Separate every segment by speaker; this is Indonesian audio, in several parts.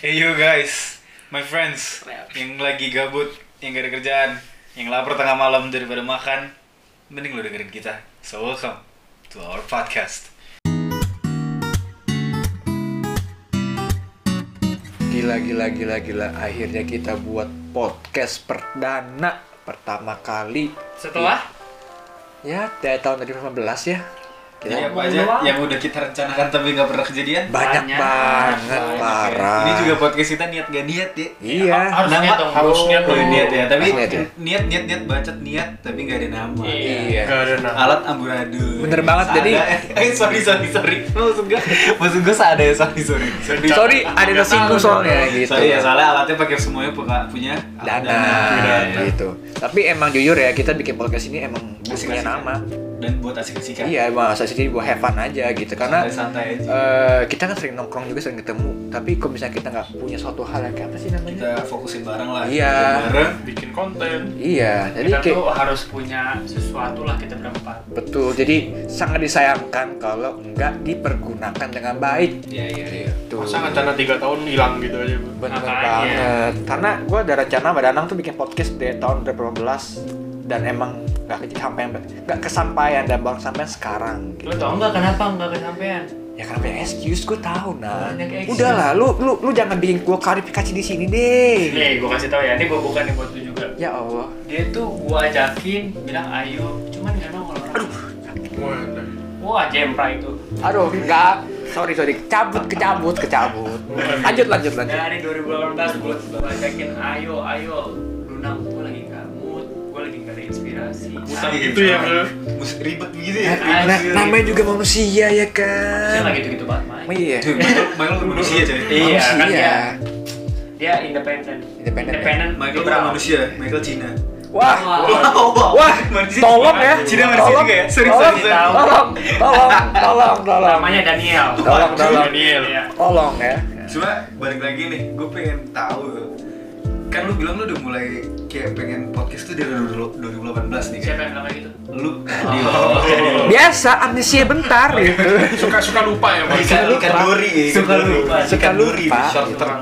Speaker 1: Hey you guys, my friends yang lagi gabut, yang gak ada kerjaan, yang lapar tengah malam daripada makan, mending lo dengerin kita. So welcome to our podcast.
Speaker 2: Gila, gila, gila, gila. Akhirnya kita buat podcast perdana pertama kali.
Speaker 3: Setelah
Speaker 2: Ya, dari tahun 2015 ya. Kita
Speaker 1: Jadi apa aja yang udah kita rencanakan tapi nggak pernah kejadian?
Speaker 2: banyak,
Speaker 3: Banyak.
Speaker 2: banget,
Speaker 1: Banyak,
Speaker 2: parah.
Speaker 1: ya. Ini juga podcast kita niat gak niat ya.
Speaker 2: Iya.
Speaker 3: harus
Speaker 1: Nama
Speaker 3: niat dong,
Speaker 1: harus
Speaker 3: bro.
Speaker 1: niat, oh, niat ya. Tapi
Speaker 2: niat ya.
Speaker 1: niat niat niat bacot niat tapi nggak ada nama.
Speaker 2: Iya.
Speaker 3: Gak ada nama.
Speaker 1: Alat amburadul.
Speaker 2: Bener banget,
Speaker 1: Seada-
Speaker 2: jadi-
Speaker 1: eh sorry sorry sorry. Maksud gue maksud gue seada ya sorry sorry. Sorry.
Speaker 2: Sorry, ada yang tersinggung soalnya gitu.
Speaker 1: Sorry ya soalnya alatnya pakai semuanya punya punya alat
Speaker 2: Dana,
Speaker 1: Dana.
Speaker 2: gitu. Tapi emang jujur ya, kita bikin podcast ini emang punya nama.
Speaker 1: Dan buat asik-asikan.
Speaker 2: Iya, emang asal sih buat have fun aja gitu. Karena
Speaker 1: santai aja.
Speaker 2: eh, kita kan sering nongkrong juga sering ketemu. Tapi kalau misalnya kita nggak punya suatu hal yang kayak apa sih namanya?
Speaker 1: kita fokusin bareng lah.
Speaker 2: Iya.
Speaker 1: Bareng.
Speaker 4: bikin konten
Speaker 2: Iya, jadi
Speaker 3: Kita
Speaker 2: kayak
Speaker 3: tuh harus punya sesuatu lah kita berempat.
Speaker 2: Betul, jadi sangat disayangkan kalau nggak dipergunakan dengan baik.
Speaker 1: Iya iya iya.
Speaker 2: Tuh.
Speaker 4: masa rencana tiga tahun hilang gitu aja?
Speaker 2: Bener
Speaker 3: Makanya.
Speaker 2: banget. Karena gue ada rencana sama Danang tuh bikin podcast dari tahun 2015 dan emang nggak kesampaian, nggak kesampaian dan baru sampai sekarang.
Speaker 3: Lo tau nggak kenapa nggak kesampaian?
Speaker 2: Ya karena banyak excuse, gue tahu nah.
Speaker 3: Excuse.
Speaker 2: Udahlah, lu lu lu jangan bikin gue klarifikasi di sini deh.
Speaker 3: Nih, gue kasih tau ya. Ini gue bukan nih buat lu juga.
Speaker 2: Ya Allah.
Speaker 3: Dia tuh gue ajakin, bilang ayo, cuman nggak nongol. Aduh,
Speaker 4: Wah,
Speaker 3: jempra itu.
Speaker 2: Aduh, enggak. Sorry, sorry. Cabut, kecabut, kecabut. Lanjut, lanjut, lanjut.
Speaker 3: Dari 2018 gue ajakin ayo, ayo. Lunang, gue lagi
Speaker 4: Utang gitu ya, bro.
Speaker 1: Mus ribet begitu ya.
Speaker 3: Nah,
Speaker 2: Nah,
Speaker 1: Ribet,
Speaker 2: namanya
Speaker 1: ribet.
Speaker 2: juga manusia ya
Speaker 3: Saya
Speaker 2: kan.
Speaker 3: nggak gitu-gitu banget, Mai.
Speaker 2: Oh, iya.
Speaker 1: Michael, manusia coy.
Speaker 3: Iya, kan
Speaker 2: Manusia.
Speaker 3: dia dia independen.
Speaker 2: Independen,
Speaker 3: Independen.
Speaker 1: Michael bukan manusia, Michael Cina.
Speaker 2: Wah,
Speaker 3: Wah.
Speaker 2: wah,
Speaker 1: Manusia.
Speaker 2: tolong ya.
Speaker 1: Cina manusia
Speaker 2: Tolong.
Speaker 1: juga ya? Sorry.
Speaker 3: Tahu.
Speaker 2: Tolong, tolong, tolong, tolong.
Speaker 3: Namanya Daniel.
Speaker 2: Tolong, tolong.
Speaker 4: Daniel.
Speaker 3: Iya.
Speaker 2: Tolong ya.
Speaker 1: Cuma balik lagi nih, gue pengen tahu kan lu bilang lu udah mulai kayak pengen podcast tuh dari 2018 nih kan?
Speaker 3: Siapa yang bilang kayak gitu?
Speaker 1: Lu
Speaker 3: Oh.
Speaker 2: Biasa amnesia bentar gitu.
Speaker 4: Suka suka lupa ya.
Speaker 1: Ikan, ikan dori ya, ikan
Speaker 3: Suka lupa.
Speaker 2: Suka lupa.
Speaker 1: short term.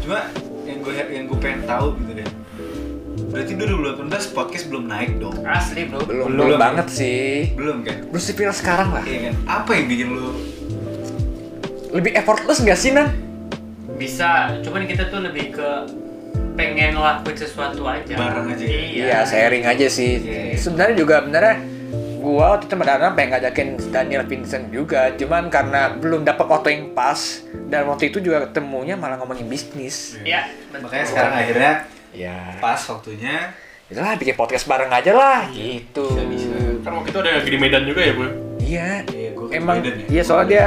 Speaker 1: Cuma yang gue yang gue pengen tahu gitu deh. Berarti 2018 podcast belum naik dong?
Speaker 3: Asli bro.
Speaker 2: Belum,
Speaker 1: Belum.
Speaker 2: belum banget sih.
Speaker 1: Belum kan?
Speaker 2: Belum viral sekarang lah.
Speaker 1: Iya kan? Apa yang bikin lu
Speaker 2: Lebih effortless nggak sih, Nan?
Speaker 3: Bisa, cuman kita tuh lebih ke pengen ngelakuin sesuatu aja.
Speaker 1: Bareng aja ya?
Speaker 3: Iya.
Speaker 2: Iya, sharing aja sih.
Speaker 1: Iya.
Speaker 2: Sebenarnya juga benernya gua waktu itu sama Dana pengen ngajakin Daniel Vincent juga, cuman karena belum dapat waktu yang pas dan waktu itu juga ketemunya malah ngomongin bisnis.
Speaker 3: Iya, betul.
Speaker 1: makanya sekarang akhirnya
Speaker 2: Ya,
Speaker 1: pas waktunya
Speaker 2: itulah bikin podcast bareng aja lah, gitu.
Speaker 1: Bisa, bisa.
Speaker 4: Kan waktu itu ada di Medan juga ya, Bu?
Speaker 2: Iya,
Speaker 1: Iya, ke
Speaker 2: emang
Speaker 1: Medan ya.
Speaker 2: iya soalnya dia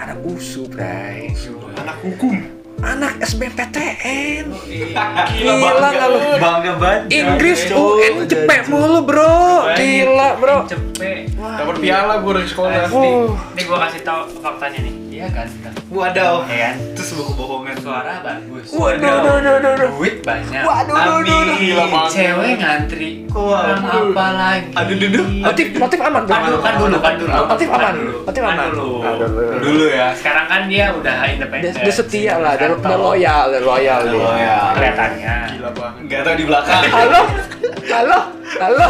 Speaker 2: anak usu, Bray.
Speaker 4: Anak hukum.
Speaker 2: Anak SBMPTN.
Speaker 3: Iya.
Speaker 2: Gila nggak lu?
Speaker 1: Bangga banget.
Speaker 2: Inggris. UN cepet mulu, Bro. Gila, Bro.
Speaker 3: Cepet.
Speaker 4: Dapat piala gue dari sekolah.
Speaker 3: Asli.
Speaker 2: Uh.
Speaker 3: Ini gua kasih tahu faktanya nih. Iya ganteng.
Speaker 1: Wadaw.
Speaker 3: Iya kan?
Speaker 1: Itu sebuah kebohongan.
Speaker 3: Suara bagus.
Speaker 2: Waduh, waduh, waduh, waduh.
Speaker 3: Duit banyak.
Speaker 2: Waduh, waduh, waduh, waduh.
Speaker 3: Cewek ngantri. Kurang
Speaker 1: Waduh.
Speaker 3: apa lagi?
Speaker 1: Aduh, duduh.
Speaker 2: Motif, motif aman.
Speaker 3: Kan dulu, kan dulu, kan dulu.
Speaker 2: Motif
Speaker 3: Kan
Speaker 2: aman.
Speaker 3: dulu.
Speaker 2: Motif
Speaker 3: Kan
Speaker 2: aman.
Speaker 3: dulu.
Speaker 2: Ah, dulu.
Speaker 1: Dulu ya.
Speaker 3: Sekarang kan dia udah independen.
Speaker 2: dia setia lah, dia, loyal, dia loyal dia.
Speaker 1: Loyal.
Speaker 3: Kelihatannya.
Speaker 4: Gila banget.
Speaker 1: Enggak tahu di belakang.
Speaker 2: Halo, halo, halo.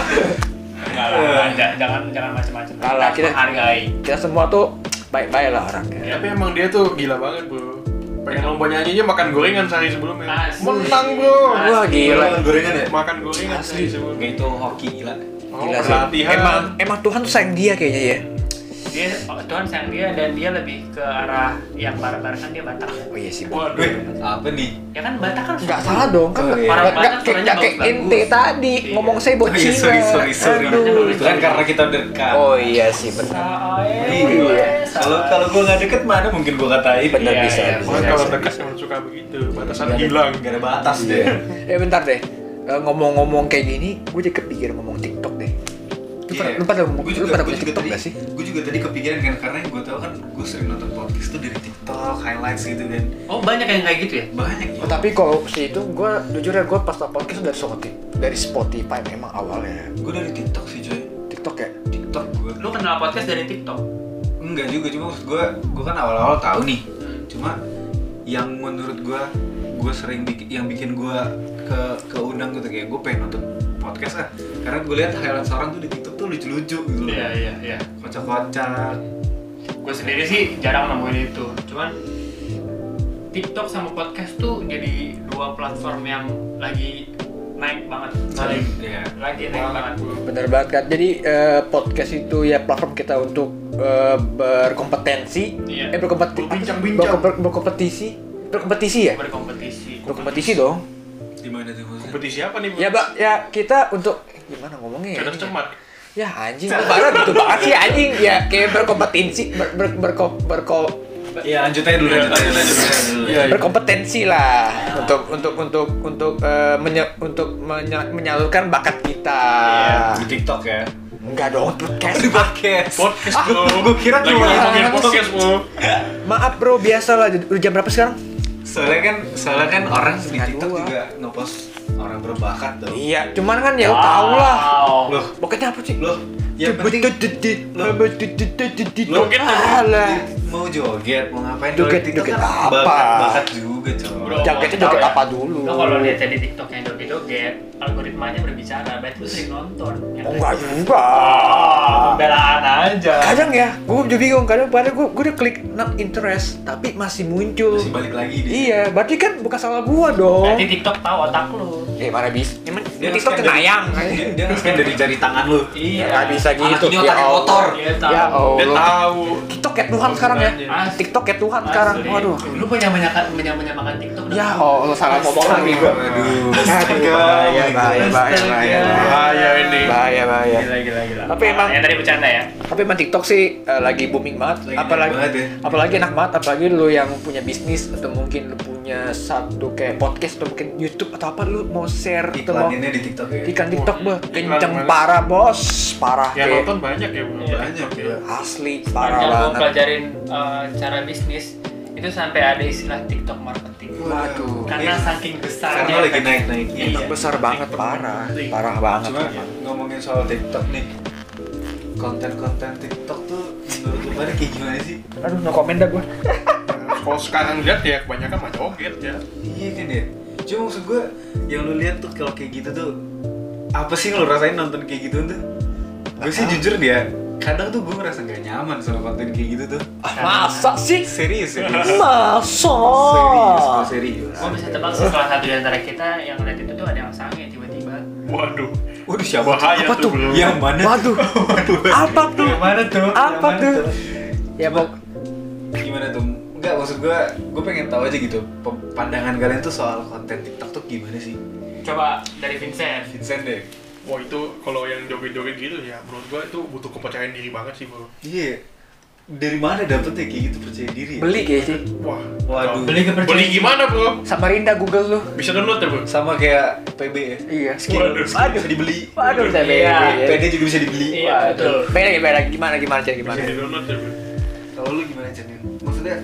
Speaker 3: Enggak lah, jangan jangan jangan macam-macam.
Speaker 2: Kita-
Speaker 3: menghargai.
Speaker 2: Kita semua tuh baik-baik lah orangnya.
Speaker 4: Tapi emang dia tuh gila banget, Bu. Pengen lomba nyanyi aja makan gorengan sehari sebelumnya.
Speaker 3: Asli.
Speaker 4: Menang, Bro.
Speaker 2: Wah gila.
Speaker 1: Gorengan ya?
Speaker 4: Makan gorengan sehari sebelumnya.
Speaker 1: Itu hoki gila.
Speaker 4: Oh,
Speaker 2: Gila sih.
Speaker 4: latihan.
Speaker 2: Emang emang Tuhan tuh sayang dia kayaknya ya.
Speaker 3: Dia Tuhan sayang dia dan dia lebih ke arah yang bareng-barengan dia Batak.
Speaker 2: Oh iya sih.
Speaker 4: Waduh.
Speaker 1: Apa nih?
Speaker 3: Ya kan Batak kan
Speaker 2: Enggak salah dong kan.
Speaker 1: Oh, iya.
Speaker 2: Nggak
Speaker 3: Orang Batak
Speaker 2: kayak kayak ente tadi
Speaker 3: Iya.
Speaker 2: ngomong saya buat
Speaker 1: Oh iya, sorry, sorry, sorry.
Speaker 2: Aduh.
Speaker 1: Itu kan karena kita dekat.
Speaker 2: Oh iya sih benar.
Speaker 1: Iya. Kalau kalau gua nggak deket mana mungkin gua katain.
Speaker 2: Bener
Speaker 3: Iya,
Speaker 2: bisa.
Speaker 3: iya,
Speaker 2: bisa,
Speaker 4: Makanya kalau dekat emang suka begitu. Batasan hilang.
Speaker 1: nggak ada batas deh.
Speaker 2: Eh bentar deh. Eh, ngomong-ngomong kayak gini, gue jadi kepikiran ngomong TikTok deh. Lu pada, lu pada,
Speaker 1: Gua
Speaker 2: lu pada punya TikTok
Speaker 1: tadi,
Speaker 2: gak sih?
Speaker 1: Gue juga tadi kepikiran kan karena yang gue tahu kan gue sering nonton podcast tuh dari TikTok, highlights gitu kan.
Speaker 3: Oh banyak yang kayak gitu ya?
Speaker 1: Banyak ya.
Speaker 2: Oh, tapi kalau si itu gue jujur ya gue pas tau podcast dari Spotify, dari Spotify memang awalnya
Speaker 1: Gue dari TikTok sih coy.
Speaker 2: TikTok ya.
Speaker 1: TikTok gue.
Speaker 3: Lu kenal podcast dari TikTok?
Speaker 1: Enggak juga cuma maksud gue, gue kan awal-awal tahu nih. Cuma yang menurut gue gue sering bikin yang bikin gue ke keundang gitu kayak gue pengen nonton podcast ah karena gue lihat highlight seorang tuh di TikTok tuh lucu-lucu gitu
Speaker 3: Iya iya iya.
Speaker 1: kocak-kocak
Speaker 3: Gue sendiri sih jarang nemuin itu. Cuman TikTok sama podcast tuh jadi dua platform yang lagi naik banget.
Speaker 1: saling ya
Speaker 3: Lagi naik banget.
Speaker 2: Bener banget kan. Jadi eh, podcast itu ya platform kita untuk eh, berkompetensi,
Speaker 3: Iya.
Speaker 2: eh berkompetisi, berkompetisi, berkompetisi ya,
Speaker 3: Berkompetisi.
Speaker 2: berkompetisi dong.
Speaker 1: Gimana tuh maksudnya
Speaker 4: Kompetisi apa nih, Bu?
Speaker 2: Ya mbak, ya kita untuk gimana ngomongnya ya?
Speaker 4: Cerdas cermat.
Speaker 2: Ya anjing, lu parah gitu banget sih anjing. Ya kayak berkompetensi, ber, ber, berko, berko,
Speaker 1: ya lanjut aja dulu lanjut aja lanjut aja dulu
Speaker 4: Iya, iya.
Speaker 2: berkompetensi lah untuk untuk untuk untuk eh, menye- untuk menye- menyalurkan bakat kita.
Speaker 1: di TikTok ya
Speaker 2: Enggak dong, podcast.
Speaker 1: di podcast
Speaker 4: Podcast,
Speaker 2: Ah,
Speaker 1: gua kira cuma-
Speaker 4: ngomongin podcast.
Speaker 2: Maaf bro, biasa lah. Udah jam berapa sekarang?
Speaker 1: Soalnya kan soalnya kan orang di TikTok juga ngepost orang berbakat tuh
Speaker 2: Iya, cuman kan ya tau lah.
Speaker 1: Loh
Speaker 2: Boketnya apa sih?
Speaker 1: loh ya penting
Speaker 2: Joget lah.
Speaker 1: Mau joget mau ngapain
Speaker 2: Joget-
Speaker 1: TikTok
Speaker 2: joget
Speaker 1: kan
Speaker 2: apa?
Speaker 1: bakat bakat juga coy
Speaker 3: Bro,
Speaker 2: Jogetnya joget
Speaker 3: ya?
Speaker 2: apa dulu?
Speaker 3: Lo kalau lihat di TikTok yang joget-joget, algoritmanya berbicara, berarti lu sering nonton. ya
Speaker 2: Oh enggak juga.
Speaker 3: Ah, pembelaan aja.
Speaker 2: Kadang ya, gue juga bingung. Kadang padahal gue gue udah klik not interest, tapi masih muncul.
Speaker 1: masih balik lagi dia
Speaker 2: Iya, berarti kan bukan salah gua dong.
Speaker 3: Berarti TikTok tahu otak lu.
Speaker 2: Eh mana bisa? Emang
Speaker 1: dia
Speaker 2: TikTok
Speaker 1: dari-
Speaker 2: cenayang.
Speaker 1: dia, dia nge-scan dari jari tangan lu
Speaker 3: Iya.
Speaker 2: Nggak bisa gitu. Allah.
Speaker 1: kotor.
Speaker 3: Dia tahu.
Speaker 2: Ya
Speaker 4: Dia
Speaker 2: Allah.
Speaker 4: tahu.
Speaker 2: TikTok kayak Tuhan sekarang ya.
Speaker 3: Asli.
Speaker 2: TikTok kayak Tuhan sekarang.
Speaker 3: Asli.
Speaker 2: Waduh.
Speaker 3: Lu menyamakan menyamakan TikTok
Speaker 2: Ya Allah, salah ngomong lagi gua.
Speaker 1: aduh
Speaker 2: bahaya, bahaya, bahaya, bahaya.
Speaker 4: Bahaya ini.
Speaker 2: Bahaya, bahaya.
Speaker 3: Gila gila gila.
Speaker 2: Tapi emang-
Speaker 3: yang tadi bercanda ya.
Speaker 2: Tapi emang TikTok sih eh, lagi booming banget.
Speaker 1: Lagi
Speaker 2: apalagi
Speaker 1: banget ya.
Speaker 2: apalagi enak banget apalagi lu yang punya bisnis atau mungkin lu punya satu kayak podcast atau mungkin YouTube atau apa lu mau share atau mau
Speaker 1: iklan ini di TikTok ya
Speaker 2: iklan TikTok bah
Speaker 4: Iklan
Speaker 2: kenceng
Speaker 4: banget.
Speaker 2: parah bos parah
Speaker 4: Yang
Speaker 2: kayak
Speaker 4: nonton banyak ya.
Speaker 3: Iya.
Speaker 1: banyak ya
Speaker 2: asli parah
Speaker 3: Sepanjang gue
Speaker 2: banget
Speaker 3: pelajarin eh, cara bisnis itu sampai ada istilah TikTok marketing.
Speaker 2: Waduh.
Speaker 3: Karena
Speaker 1: Iya.
Speaker 3: saking besarnya.
Speaker 1: Karena lagi naik-naiknya.
Speaker 3: Iya.
Speaker 2: besar banget parah parah banget
Speaker 1: Cuma ngomongin soal TikTok nih konten-konten TikTok tuh menurut lu pada kayak gimana sih?
Speaker 2: aduh no comment dah gua
Speaker 4: Kalau sekarang lihat ya kebanyakan mah joget ya.
Speaker 1: Iya kan ya. Cuma maksud gue yang lu lihat tuh kalau kayak gitu tuh apa sih yang lu rasain nonton kayak gitu tuh? Gue sih jujur dia kadang tuh gue ngerasa gak nyaman sama konten kayak gitu tuh.
Speaker 2: masa sih
Speaker 1: Serius serius.
Speaker 2: masa
Speaker 1: Serius, gue serius.
Speaker 3: Gue bisa tebak sih salah satu di antara kita yang ngeliat itu tuh ada yang sange tiba-tiba.
Speaker 4: Waduh.
Speaker 1: Waduh siapa?
Speaker 4: Bahaya
Speaker 2: Apa tuh?
Speaker 4: bro.
Speaker 1: Yang mana?
Speaker 2: waduh apa tuh
Speaker 1: Yang mana tuh?
Speaker 2: Apa tuh? ya pok
Speaker 1: Gimana tuh? Enggak, maksud gue, gue pengen tahu aja gitu Pandangan kalian tuh soal konten TikTok tuh gimana sih?
Speaker 3: Coba dari Vincent.
Speaker 1: Vincent deh
Speaker 4: Wah itu kalau yang joget-joget gitu ya menurut gua itu butuh kepercayaan diri banget sih bro.
Speaker 1: Iya Dari mana dapetnya kayak gitu percaya diri ya?
Speaker 2: beli kayak sih
Speaker 4: Wah.
Speaker 1: Waduh.
Speaker 3: Beli kepercayaan.
Speaker 4: Beli gimana bro?
Speaker 2: Samarinda Google lu
Speaker 4: Bisa download ya bro?
Speaker 1: Sama kayak PB ya?
Speaker 2: iya
Speaker 1: Skill,
Speaker 4: Waduh.
Speaker 1: skill bisa dibeli
Speaker 2: waduh saya
Speaker 3: Iya.
Speaker 1: PD juga bisa dibeli
Speaker 3: Iya betul.
Speaker 2: beda beda gimana gimana cara gimana
Speaker 4: Bisa di download ya bro?
Speaker 1: Kalau lu gimana Chen? Maksudnya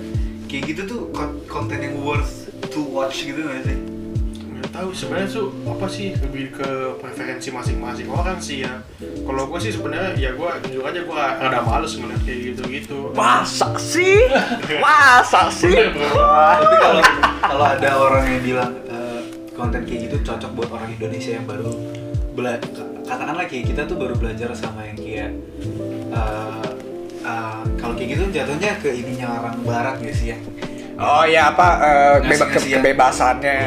Speaker 1: kayak gitu tuh kon- konten yang worth to watch gitu gak sih?
Speaker 4: Nggak tahu sebenarnya tuh apa sih lebih ke preferensi masing-masing orang sih ya. Kalau gua sih sebenarnya ya gua jujur aja gua rada males ngeliat kayak gitu-gitu.
Speaker 2: masa sih masa sih.
Speaker 1: Tapi kalau kalau ada orang yang bilang eh, konten kayak gitu cocok buat orang Indonesia yang baru bela katakanlah kayak kita tuh baru belajar sama yang kayak eh, eh, kalau kayak gitu jatuhnya ke ininya orang barat gak sih ya?
Speaker 2: Oh ya apa eh, beba-
Speaker 1: Ngasih-ngasih ya.
Speaker 2: kebebasannya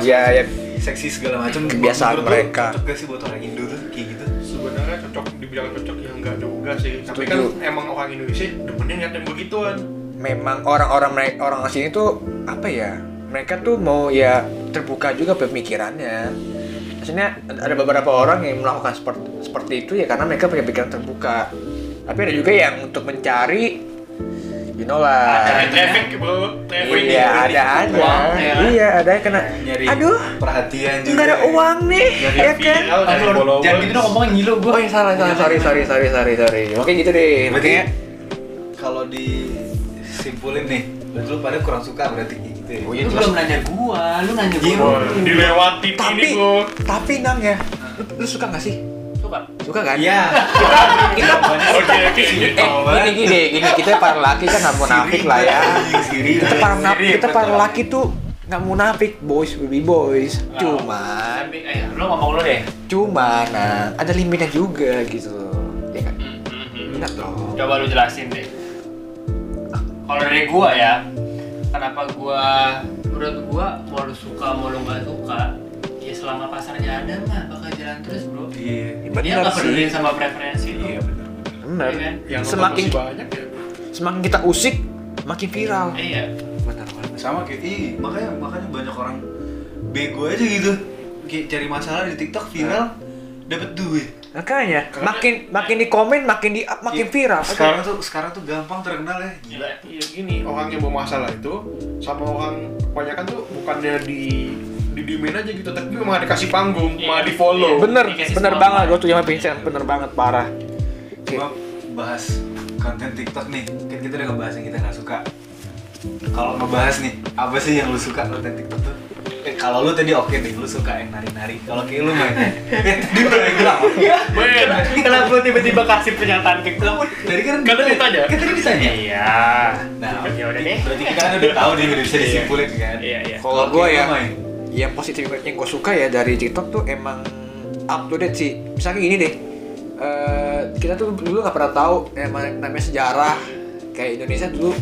Speaker 2: ya ya
Speaker 1: seksi segala macam.
Speaker 2: Kebiasaan mereka.
Speaker 1: Cocok gak sih buat orang Indo tuh kayak gitu?
Speaker 4: Sebenarnya cocok dibilang cocok ya enggak juga sih. Tapi
Speaker 2: Setuju.
Speaker 4: kan emang orang Indonesia demennya ngeliat yang begituan.
Speaker 2: memang orang-orang mereka orang sini tuh apa ya mereka tuh mau ya terbuka juga pemikirannya maksudnya ada beberapa orang yang melakukan seperti seperti itu ya karena mereka punya pikiran terbuka tapi ada juga yang untuk mencari you know lah
Speaker 4: Ada traffic bro, traffic.
Speaker 2: iya ada aja
Speaker 3: Uang, ya kan?
Speaker 2: iya ada yang kena
Speaker 1: Nyari
Speaker 2: aduh
Speaker 1: perhatian juga.
Speaker 2: nggak ada uang nih
Speaker 4: Nyari
Speaker 2: ya kan.
Speaker 3: Jangan gitu dong ngomongin ngilu gue.
Speaker 2: oh ya salah salah sorry sorry sorry sorry sorry oke gitu deh
Speaker 1: Berarti kalau disimpulin nih, berarti lu pada kurang suka berarti gitu ya?
Speaker 2: Oh, iya,
Speaker 3: Lu belum nanya gua, lu nanya
Speaker 1: Iya,
Speaker 3: gua.
Speaker 4: Wah, dilewatin
Speaker 2: tapi
Speaker 4: ini bro.
Speaker 2: tapi nang ya lu, lu suka nggak sih
Speaker 3: Suka suka.
Speaker 2: Kan?
Speaker 1: Iya.
Speaker 2: Kita
Speaker 4: Oke oke.
Speaker 2: eh gini gini gini kita para laki kan nggak munafik lah ya. Kita para munafik, kita para laki tuh nggak munafik boys baby boys. Cuman
Speaker 3: Tapi eh lu ngomong lu deh.
Speaker 2: cuman nah ada limitnya juga gitu. Ya kan? Benar dong.
Speaker 3: Coba lu jelasin deh. Kalau dari gua ya, kenapa gua menurut gua mau lu suka mau lu nggak suka, ya selama pasarnya ada mah bakal jalan terus bro.
Speaker 1: Iya.
Speaker 3: Dia
Speaker 2: Benar
Speaker 3: nggak
Speaker 2: sih.
Speaker 3: peduli sama preferensi.
Speaker 1: Iya benar.
Speaker 2: Benar.
Speaker 3: Iya kan?
Speaker 4: Yang
Speaker 2: Semakin
Speaker 4: banyak ya.
Speaker 2: semakin kita usik makin viral.
Speaker 3: Iya.
Speaker 2: Benar banget.
Speaker 1: Sama kayak ih makanya makanya banyak orang bego aja gitu. Kayak cari masalah di TikTok viral dapat duit.
Speaker 2: Makanya
Speaker 4: Karena-
Speaker 2: makin makin di komen makin di up makin
Speaker 1: Iya.
Speaker 2: viral.
Speaker 1: Sekarang tuh sekarang tuh gampang terkenal ya. Gila.
Speaker 4: Iya gini, orang yang bawa masalah itu sama orang kebanyakan tuh bukannya di didiemin aja gitu, tapi malah dikasih panggung,
Speaker 3: Iya.
Speaker 4: malah di follow.
Speaker 2: Bener,
Speaker 3: Dikasih
Speaker 2: bener banget gue tuh sama Vincent, bener banget parah. Oke.
Speaker 1: Gua bahas konten TikTok nih. Kan kita udah ngebahas yang kita nggak suka. Kalau ngebahas nih, apa sih yang lu suka konten TikTok tuh? Eh, kalau lu tadi oke nih, lu suka yang nari-nari. Kalau kayak lu main, tadi udah yang bilang.
Speaker 4: Men,
Speaker 3: Kenapa lu tiba-tiba kasih pernyataan TikTok?
Speaker 1: Tadi kan
Speaker 4: Kan tadi ditanya.
Speaker 1: Kan tadi ditanya.
Speaker 3: Iya.
Speaker 1: Nah,
Speaker 3: ya udah deh.
Speaker 1: berarti kita kan udah tahu nih, udah bisa
Speaker 3: Iya.
Speaker 1: disimpulin kan.
Speaker 3: Iya, iya.
Speaker 2: Kalau gue
Speaker 1: kayak
Speaker 2: ya, yang positif yang gue suka ya dari TikTok tuh emang up to date sih. Misalnya gini deh, eh, kita tuh dulu nggak pernah tahu namanya, namanya sejarah kayak Indonesia dulu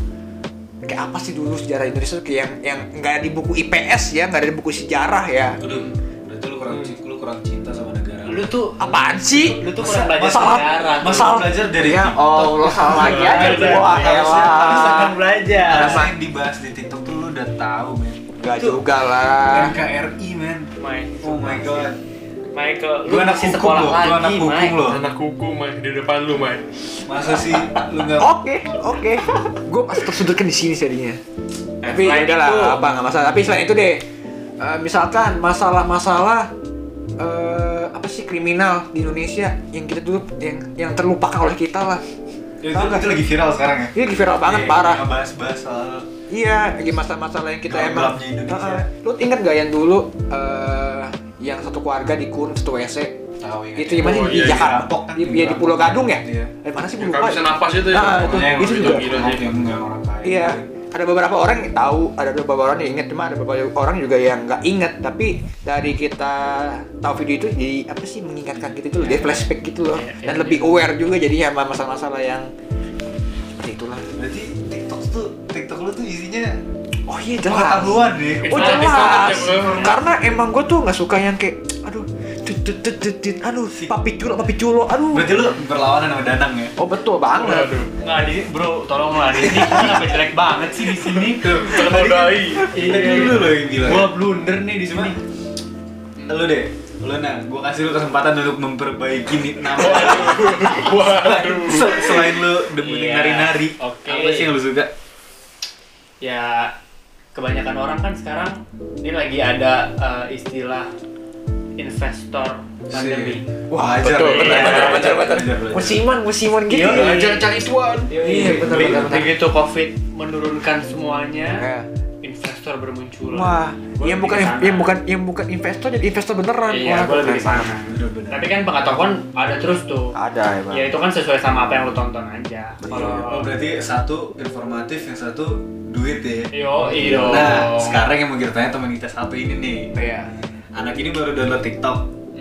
Speaker 2: kayak apa sih dulu sejarah Indonesia tuh kayak yang yang nggak ada di buku IPS ya, nggak ada di buku sejarah ya.
Speaker 1: Aduh, berarti lu kurang cinta, lu kurang cinta sama negara.
Speaker 3: Lu tuh
Speaker 2: Apaan sih?
Speaker 3: lu tuh kurang belajar
Speaker 2: masalah-
Speaker 3: sejarah.
Speaker 1: masa lu belajar dari
Speaker 2: ya
Speaker 1: TikTok?
Speaker 2: Allah sama lagi aja
Speaker 3: Belajar,
Speaker 2: gua.
Speaker 1: Harusnya-
Speaker 2: elah.
Speaker 1: harusnya-
Speaker 3: belajar.
Speaker 1: Harusnya yang dibahas di TikTok men.
Speaker 2: Gak
Speaker 1: Itu
Speaker 2: juga lah.
Speaker 1: NKRI, men.
Speaker 3: Mike.
Speaker 1: Oh my god.
Speaker 3: Michael,
Speaker 1: Gua anak
Speaker 3: masih
Speaker 1: hukum
Speaker 3: sekolah
Speaker 1: loh, gua
Speaker 3: lagi,
Speaker 1: anak hukum
Speaker 3: Mike.
Speaker 1: loh.
Speaker 4: anak hukum Mai, di depan lu, Mai.
Speaker 1: Masa sih lu nggak
Speaker 2: Oke, oke. Gue masih tersudutkan di sini jadinya. Tapi
Speaker 3: selain
Speaker 2: ya udahlah,
Speaker 3: itu-
Speaker 2: apa nggak masalah. Tapi selain itu deh, eh, misalkan masalah-masalah eh, apa sih kriminal di Indonesia yang kita dulu yang yang terlupakan oleh kita lah.
Speaker 1: Ya, itu, itu lagi viral sekarang ya?
Speaker 2: Ini lagi viral banget
Speaker 1: Iya,
Speaker 2: parah.
Speaker 1: Ngebahas-bahas soal
Speaker 2: Iya, lagi masalah-masalah yang kita emang. Heeh. lu ingat gak yang dulu eh, yang satu keluarga dikurung satu WC?
Speaker 1: tahu ya.
Speaker 2: Itu gimana
Speaker 4: Oh,
Speaker 2: di
Speaker 4: iya,
Speaker 2: Jakarta?
Speaker 1: Rampok kan,
Speaker 2: Di, ya, di Pulau Gadung ya?
Speaker 1: Iya.
Speaker 2: Eh mana sih gue
Speaker 4: nggak bisa napas itu ya.
Speaker 2: Ah, itu, juga.
Speaker 4: sih.
Speaker 2: Iya, ada beberapa orang yang tahu, ada beberapa orang yang ingat, cuma ada beberapa orang juga yang nggak ingat. Tapi dari kita tahu video itu, jadi apa sih mengingatkan kita itu, dia flashback gitu loh,
Speaker 3: Iya,
Speaker 2: dan
Speaker 3: iya,
Speaker 2: lebih aware juga jadinya sama masalah-masalah yang seperti itulah.
Speaker 1: Berarti TikTok tuh tuh isinya
Speaker 2: Oh iya jelas.
Speaker 1: pengetahuan deh.
Speaker 2: Oh
Speaker 3: Jelas.
Speaker 2: Karena emang gue tuh nggak suka yang kayak, aduh, tut, tut, tut, tut, tut, aduh, papi culo, papi culo, aduh.
Speaker 1: Berarti lu berlawanan sama Danang ya?
Speaker 2: Oh betul banget.
Speaker 4: Waduh.
Speaker 3: Nggak di bro, tolonglah di sini kenapa jelek banget sih di sini.
Speaker 4: Ternodai.
Speaker 1: Tadi lu loh yang bilang.
Speaker 3: Gua blunder nih di sini.
Speaker 1: Lu deh, lu nah, gua kasih lu kesempatan untuk memperbaiki nih nama.
Speaker 4: Waduh.
Speaker 1: Se- Selain lu demen
Speaker 3: Iya,
Speaker 1: nari-nari, apa sih yang lu suka?
Speaker 3: Ya kebanyakan orang kan sekarang ini lagi ada eh, istilah investor pandemi.
Speaker 2: Wah, betul,
Speaker 1: ya.
Speaker 2: benar,
Speaker 1: Iya,
Speaker 2: benar, benar, benar. Musiman, musiman gitu.
Speaker 3: Iya,
Speaker 2: ya.
Speaker 4: Belajar cari cuan.
Speaker 2: Iya, benar,
Speaker 3: Be-
Speaker 2: benar, benar.
Speaker 3: Begitu COVID menurunkan semuanya,
Speaker 2: Ya.
Speaker 3: Bermunculan.
Speaker 2: Wah,
Speaker 3: Gua
Speaker 2: yang bukan yang bukan yang bukan investor jadi investor beneran.
Speaker 3: Iya,
Speaker 2: Wah,
Speaker 3: gua lebih
Speaker 2: keren
Speaker 3: ke sana.
Speaker 2: banget.
Speaker 1: Bener-bener.
Speaker 3: Tapi kan pengetahuan ada terus tuh.
Speaker 2: Ada ya, Bang.
Speaker 3: Ya itu kan sesuai sama apa yang lu tonton aja.
Speaker 2: Betul.
Speaker 3: Kalau
Speaker 1: Oh berarti satu informatif, yang satu duit ya?
Speaker 3: Yo, iyo.
Speaker 1: Nah, sekarang yang mau kita tanya teman kita satu ini nih.
Speaker 3: Iya.
Speaker 1: Anak ini baru download TikTok.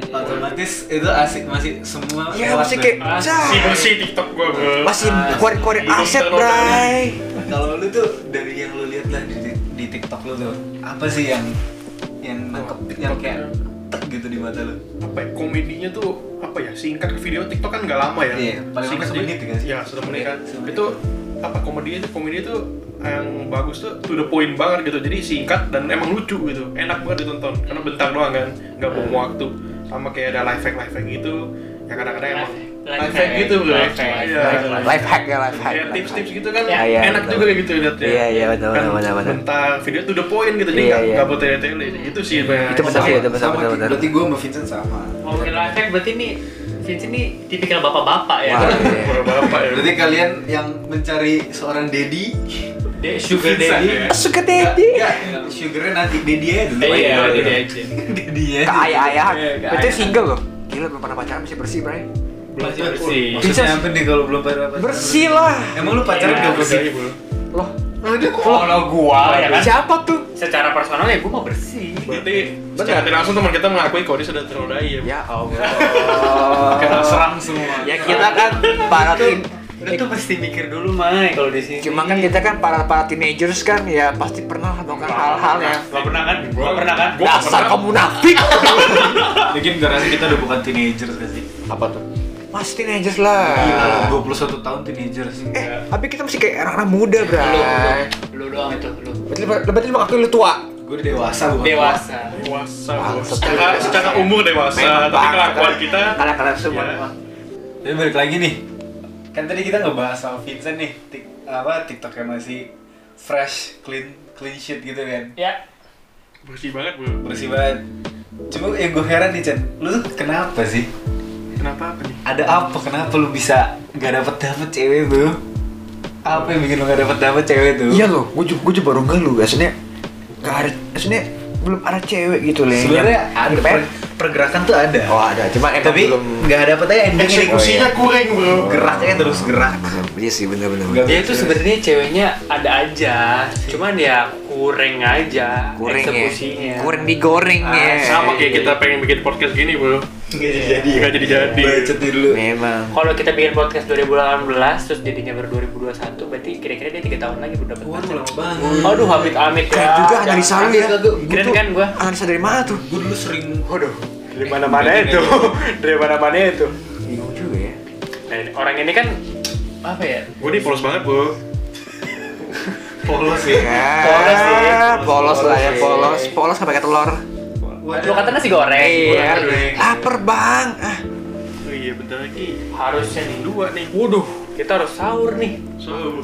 Speaker 1: Otomatis itu asik masih semua
Speaker 2: Iya,
Speaker 1: lewat
Speaker 2: masih kayak
Speaker 4: Si bersih TikTok gua, bro.
Speaker 2: masih
Speaker 1: Ah,
Speaker 2: keluarin-keluarin
Speaker 4: belum
Speaker 2: aset, Bray.
Speaker 1: Kalau lu tuh dari yang lu lihat lah di, di TikTok lu tuh, apa sih yang yang nangkep yang kayak tek gitu di mata lu?
Speaker 4: apa ya, komedinya tuh apa ya singkat video TikTok kan nggak lama ya.
Speaker 1: Iya, paling
Speaker 4: singkat
Speaker 1: semenit
Speaker 4: jadi-
Speaker 1: ya, sih?
Speaker 4: ya satu menit kan.
Speaker 1: Iya,
Speaker 4: itu apa komedinya tuh komedi itu yang bagus tuh to the point banget gitu. Jadi singkat dan emang lucu gitu. Enak banget ditonton karena bentar doang kan nggak buang waktu. Sama kayak ada live hack live hack gitu. Yang kadang-kadang emang
Speaker 3: Life-
Speaker 4: hack gitu bro
Speaker 3: life hack,
Speaker 4: Iya.
Speaker 3: life hack.
Speaker 2: Ya, life hack.
Speaker 4: Kayak tips-tips gitu kan
Speaker 3: Iya,
Speaker 2: iya,
Speaker 4: enak
Speaker 2: betul.
Speaker 4: juga kayak gitu liatnya
Speaker 2: Iya, iya, betul,
Speaker 4: kan
Speaker 2: betul, betul, betul.
Speaker 4: bentar video to the point gitu jadi
Speaker 2: Iya,
Speaker 4: nggak
Speaker 2: iya.
Speaker 4: nggak buat tele-tele itu sih banyak
Speaker 2: Itu betul sih, itu betul,
Speaker 1: Sama,
Speaker 2: betul, betul.
Speaker 1: Berarti gue sama Vincent sama.
Speaker 3: Ngomongin life hack berarti nih Vincent ini tipikal bapak-bapak ya.
Speaker 2: Wah, iya.
Speaker 4: bapak ya
Speaker 1: Berarti kalian yang mencari seorang daddy
Speaker 3: Dia sugar
Speaker 1: Vincent
Speaker 3: daddy.
Speaker 1: ya?
Speaker 2: Suka daddy.
Speaker 1: Enggak, sugarnya nanti daddy aja dulu.
Speaker 3: Iya,
Speaker 1: Iya,
Speaker 3: daddy aja.
Speaker 1: daddy aja.
Speaker 2: Ke.
Speaker 3: Iya, ke
Speaker 2: Itu single loh. Gila belum pernah pacaran masih bersih, Bray.
Speaker 3: Masih bersih.
Speaker 1: Maksudnya apa nih kalau belum pada pacaran?
Speaker 2: Bersih lah.
Speaker 1: Emang lu pacaran
Speaker 3: Iya,
Speaker 1: gak bersih?
Speaker 4: Iya, bro.
Speaker 2: Loh,
Speaker 3: Kalau gua ya kan.
Speaker 2: siapa tuh?
Speaker 3: Secara personal ya gua mau bersih.
Speaker 4: Berarti secara tidak langsung teman kita mengakui kalau dia sudah ternodai ya.
Speaker 2: Ya Allah.
Speaker 1: Kena serang semua.
Speaker 2: ya kita kan para teen,
Speaker 3: Lu tuh mesti mikir dulu, Mai, kalau di sini.
Speaker 2: cuma kan kita kan para para teenagers kan ya pasti pernah melakukan hal-hal yang
Speaker 3: Gak pernah kan? Gua pernah kan?
Speaker 2: Dasar kamu munafik.
Speaker 1: Mungkin gara kita udah bukan teenagers gak sih?
Speaker 2: Apa tuh? Masih teenagers lah.
Speaker 1: Gila, 21 tahun teenagers.
Speaker 2: Eh, tapi kita masih kayak anak-anak muda,
Speaker 3: Lu,
Speaker 2: Bray.
Speaker 3: lu, lu doang itu, lu.
Speaker 2: Berarti berarti lu lu tua.
Speaker 1: Gue udah dewasa bukan
Speaker 3: Dewasa.
Speaker 4: Dewasa, bro. Secara, secara umur dewasa, tapi
Speaker 2: bang,
Speaker 4: kelakuan kita
Speaker 2: Kalian-kalian semua.
Speaker 4: Ya.
Speaker 2: memang.
Speaker 1: Tapi balik lagi nih, kan tadi kita ngebahas soal Vincent nih, tik, apa TikToknya masih fresh, clean, clean shit gitu kan,
Speaker 3: Ya.
Speaker 4: bersih banget, bro.
Speaker 1: bersih banget. Cuma yang gue heran nih Chan, lu tuh kenapa sih?
Speaker 4: Kenapa apa nih?
Speaker 1: Ada apa? Kenapa lu bisa nggak dapet dapet cewek tuh? Apa yang bikin lu nggak dapet dapet cewek tuh?
Speaker 2: Iya loh, gue juga, gue juga baru ngeluh. Biasanya nggak ada, biasanya belum ada cewek gitu loh. yang-
Speaker 1: Sebenarnya
Speaker 2: yang
Speaker 1: ada per- pergerakan tuh ada.
Speaker 2: Oh ada, cuma emang
Speaker 1: Tapi
Speaker 2: belum.
Speaker 1: nggak dapet aja endingnya.
Speaker 4: Eksekusinya kurang, bro.
Speaker 1: Geraknya terus gerak.
Speaker 2: Iya sih bener-bener.
Speaker 1: Nggak
Speaker 3: Dia itu sebenarnya ceweknya ada aja, cuman ya kurang aja
Speaker 2: Kurang ya.
Speaker 3: eksekusinya.
Speaker 2: Kurang digoreng
Speaker 3: Ah,
Speaker 2: ya.
Speaker 4: Sama kayak kita pengen bikin podcast gini, bro.
Speaker 1: Nggak jadi-jadi ya?
Speaker 4: Nggak jadi-jadi.
Speaker 1: Bacet dulu.
Speaker 2: Memang.
Speaker 3: Kalau kita bikin podcast 2018 terus jadinya baru 2021, berarti kira-kira dia 3 tahun lagi udah dapat
Speaker 1: Waduh,
Speaker 3: pacar.
Speaker 1: lama banget.
Speaker 3: Aduh, amit amit ya.
Speaker 2: Keren juga analisa lu ya.
Speaker 3: Keren kan gua?
Speaker 2: Analisa dari mana tuh?
Speaker 1: Gue dulu sering
Speaker 3: Waduh, dari mana-mana itu. dari mana-mana itu.
Speaker 2: Bingung juga ya.
Speaker 3: Nah, orang ini kan apa ya?
Speaker 4: Gue nih polos banget, bro.
Speaker 1: polos ya.
Speaker 2: Ya,
Speaker 3: Polos sih.
Speaker 2: polos lah ya,
Speaker 1: Polos.
Speaker 2: polos. Polos nggak pakai telur.
Speaker 3: Lu kata nasi goreng.
Speaker 2: Iya.
Speaker 1: goreng.
Speaker 2: Lapar bang. Ah,
Speaker 4: Oh iya, bentar lagi.
Speaker 3: Harusnya nih.
Speaker 4: Dua nih.
Speaker 3: Waduh, kita harus sahur nih.
Speaker 2: Iya iya.
Speaker 3: Sahur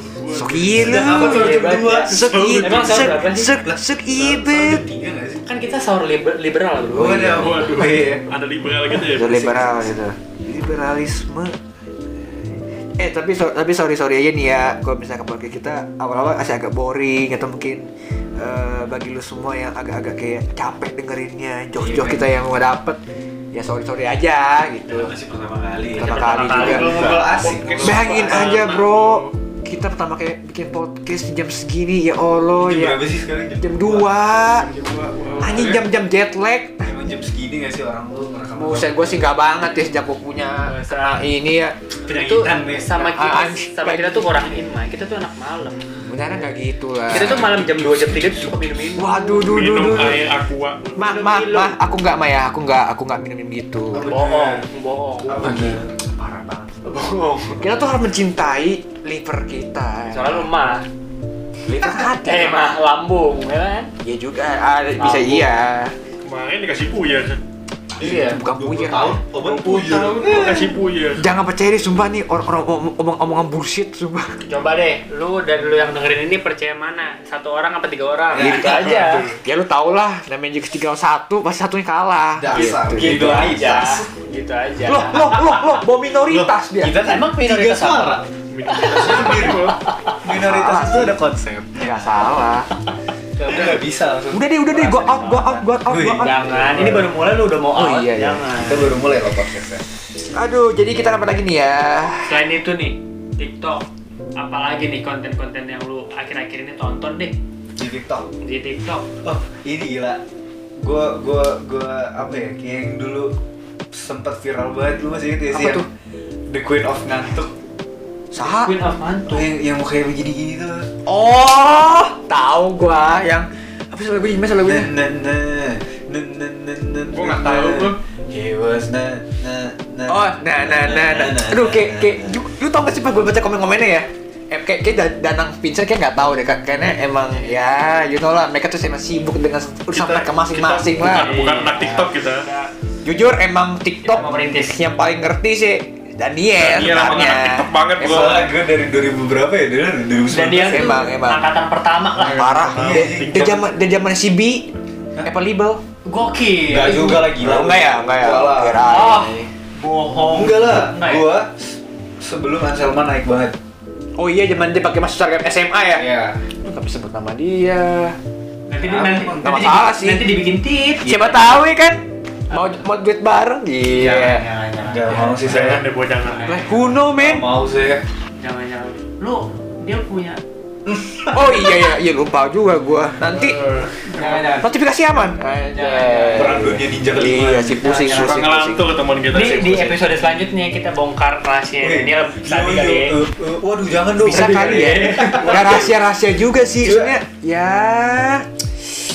Speaker 2: Sok
Speaker 3: berapa sih?
Speaker 2: sok sok ibet.
Speaker 1: Tiga nggak sih?
Speaker 3: Kan kita sahur liber- liberal, Bro.
Speaker 1: Oh, ada.
Speaker 4: Waduh,
Speaker 1: Iya.
Speaker 4: ada liberal gitu ya.
Speaker 2: Liberal gitu. Liberalisme. Eh tapi so- tapi sorry sorry aja nih ya kalau misalnya podcast kita awal-awal masih agak boring atau mungkin eh, bagi lu semua yang agak-agak kayak capek dengerinnya jok-jok kita yang mau dapet ya sorry sorry aja gitu.
Speaker 1: Itu masih pertama kali.
Speaker 2: Pertama
Speaker 3: Pertama
Speaker 2: kali
Speaker 3: kali.
Speaker 2: juga.
Speaker 1: Asik.
Speaker 2: Bayangin aja bro, kita pertama kayak bikin podcast di jam segini ya Allah
Speaker 1: Jam
Speaker 2: ya.
Speaker 1: berapa sih sekarang?
Speaker 2: Jam 2
Speaker 4: Dua.
Speaker 2: Anjing jam-jam jet lag.
Speaker 1: Segini nggak sih orang tuh merekam?
Speaker 2: Buset gue sih nggak banget ya sejak gue punya
Speaker 3: Masa-
Speaker 2: ini ya.
Speaker 3: itu sama kita
Speaker 2: Ah,
Speaker 3: sama kita tuh orang inma kita tuh anak malam
Speaker 2: Beneran nggak gitu lah.
Speaker 3: kita tuh malam jam 2 jam 3 tuh suka minum minum
Speaker 2: Waduh, duh, duh,
Speaker 4: Minum air aqua.
Speaker 2: Ma, ma, ma, aku nggak ma ya, aku nggak, aku nggak minum gitu.
Speaker 3: bohong bohong?
Speaker 2: Parah banget.
Speaker 3: bohong
Speaker 2: Kita tuh harus mencintai liver kita.
Speaker 3: soalnya lu mah
Speaker 2: liver hati.
Speaker 3: eh mah lambung ya kan
Speaker 2: Iya juga, ada bisa iya.
Speaker 4: Kemarin dikasih puyer.
Speaker 3: iya
Speaker 2: Bukan puyer.
Speaker 1: tahun, obat puyur.
Speaker 4: Tahun dikasih puyer.
Speaker 2: Jangan percaya deh, sumpah nih orang-orang omong- omong-omongan bullshit, sumpah.
Speaker 3: coba deh lu dan lu yang dengerin ini percaya mana satu orang apa tiga orang
Speaker 1: Ya.
Speaker 3: gitu aja
Speaker 2: Ya lu tau lah, namanya juga tiga satu, pasti satunya kalah.
Speaker 1: Dasar.
Speaker 2: Gitu.
Speaker 3: gitu aja gitu aja
Speaker 2: Loh, loh, loh, loh, bawa minoritas dia.
Speaker 1: Kita
Speaker 3: Emang minoritas
Speaker 1: suara. Minoritas itu ada konsep.
Speaker 2: Nggak salah.
Speaker 1: Udah nggak bisa langsung.
Speaker 2: Udah deh, udah deh, go out, go out, go out, go
Speaker 1: Wih,
Speaker 2: out.
Speaker 3: jangan ini baru mulai lu udah mau
Speaker 2: Oh,
Speaker 3: out
Speaker 2: iya, iya.
Speaker 3: jangan
Speaker 1: Kita baru mulai loh podcastnya.
Speaker 2: Aduh, jadi kita apa lagi nih ya?
Speaker 3: selain itu nih TikTok apalagi nih konten-konten yang lu akhir-akhir ini tonton deh
Speaker 1: Di TikTok.
Speaker 3: di TikTok
Speaker 1: Oh, ini gila. Gua gua gua apa ya? Kayak yang dulu sempat viral banget lu masih inget ya sih
Speaker 2: Apa tuh?
Speaker 1: The Queen of Ngantuk.
Speaker 2: Sah?
Speaker 3: Queen of
Speaker 1: Tuh
Speaker 3: Mantu
Speaker 1: yang yang mukanya begini-gini tuh.
Speaker 2: Oh, tahu gua yang apa sih lagunya? Gimana sih lagunya?
Speaker 1: Na na na na na na.
Speaker 4: Gua nggak tahu, bro.
Speaker 1: He was na na na.
Speaker 2: Oh, nah, nah, nah, nah. Aduh, kayak, kayak, lu, lu tau gak sih pas gue baca komen-komennya ya? Eh, kayak, kayak Dan- Danang Vincent kayak nggak tahu deh, Kak. Kayaknya emang ya, you know lah, mereka tuh emang sibuk dengan urusan mereka masing-masing lah.
Speaker 4: Bukan, bukan anak TikTok kita.
Speaker 2: Jujur emang TikTok yang paling ngerti sih Daniel
Speaker 4: Iya, emang
Speaker 2: sebenarnya.
Speaker 4: anak TikTok banget, bro.
Speaker 1: Soalnya gue dari 2000 berapa ya? Dari 2019.
Speaker 3: dan dia tuh
Speaker 2: Emang, emang.
Speaker 3: angkatan pertama lah
Speaker 2: Parah.
Speaker 1: Iya,
Speaker 2: Dari dari zaman dari zaman si B, Apple Label.
Speaker 3: gokil
Speaker 1: Enggak juga lagi
Speaker 2: enggak ya, enggak ya.
Speaker 1: Enggak lah.
Speaker 2: Kirain.
Speaker 3: oh bohong
Speaker 1: Enggak lah.
Speaker 3: Ya?
Speaker 1: Gua sebelum Anselma naik banget.
Speaker 2: Oh iya, zaman dia pakai masuk seragam SMA ya?
Speaker 1: Iya.
Speaker 2: Bisa sebut nama dia.
Speaker 3: nanti nanti nanti,
Speaker 2: masalah
Speaker 3: dibikin-
Speaker 2: sih.
Speaker 3: nanti dibikin tit
Speaker 2: Siapa tahu ya kan? Mau mau duit bareng
Speaker 3: Jangan,
Speaker 2: iya
Speaker 3: jangan, jangan.
Speaker 1: Gak mau sih
Speaker 4: Jangan
Speaker 1: saya.
Speaker 4: deh, gua jangan.
Speaker 2: lah kuno men
Speaker 1: mau saya.
Speaker 3: Jangan, jangan. Lu dia punya
Speaker 2: oh iya iya iya lupa juga gua nanti
Speaker 3: jangan, jangan.
Speaker 2: notifikasi aman
Speaker 1: Perang dunia ninja kelima.
Speaker 2: iya sih pusing
Speaker 3: Jangan,
Speaker 2: pusing
Speaker 4: ngelantur teman kita
Speaker 3: Di,
Speaker 4: sih.
Speaker 3: di
Speaker 4: pusing.
Speaker 3: episode selanjutnya kita bongkar rahasia tadi
Speaker 1: iya,
Speaker 3: kali
Speaker 1: iya,
Speaker 3: ya.
Speaker 1: Waduh jangan dong.
Speaker 2: bisa kali ya nggak rahasia rahasia juga sih
Speaker 1: Coba.
Speaker 2: sebenarnya ya
Speaker 3: ya.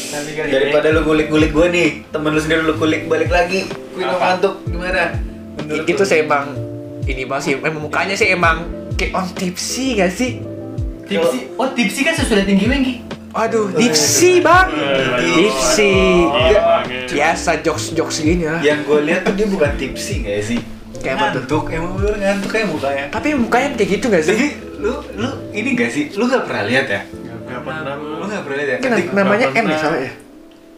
Speaker 1: Daripada lu gulik-gulik gue nih, temen lu sendiri lu kulik balik lagi. Queen of
Speaker 3: Apa?
Speaker 1: Ngantuk gimana? Menurut
Speaker 2: itu saya emang ini banget sih emang mukanya sih emang kayak on tipsy gak sih
Speaker 3: Tipsi. Oh, tipsi kan sesudah tinggi Wengki.
Speaker 2: Aduh, dipsi bang.
Speaker 4: Oh,
Speaker 1: Iya.
Speaker 4: gitu.
Speaker 2: Biasa jokes jokes gini lah.
Speaker 1: Yang gue lihat tuh dia bukan tipsy nggak sih?
Speaker 2: Kayak apa tuh?
Speaker 1: ngantuk, emang bener ngantuk kayak mukanya.
Speaker 2: Tapi mukanya kayak gitu gak
Speaker 1: Tapi
Speaker 2: sih?
Speaker 1: lu lu ini gak sih? Lu gak pernah lihat ya?
Speaker 4: Nggak pernah.
Speaker 1: Lu gak pernah lihat ya?
Speaker 2: Namanya M ya salah ya?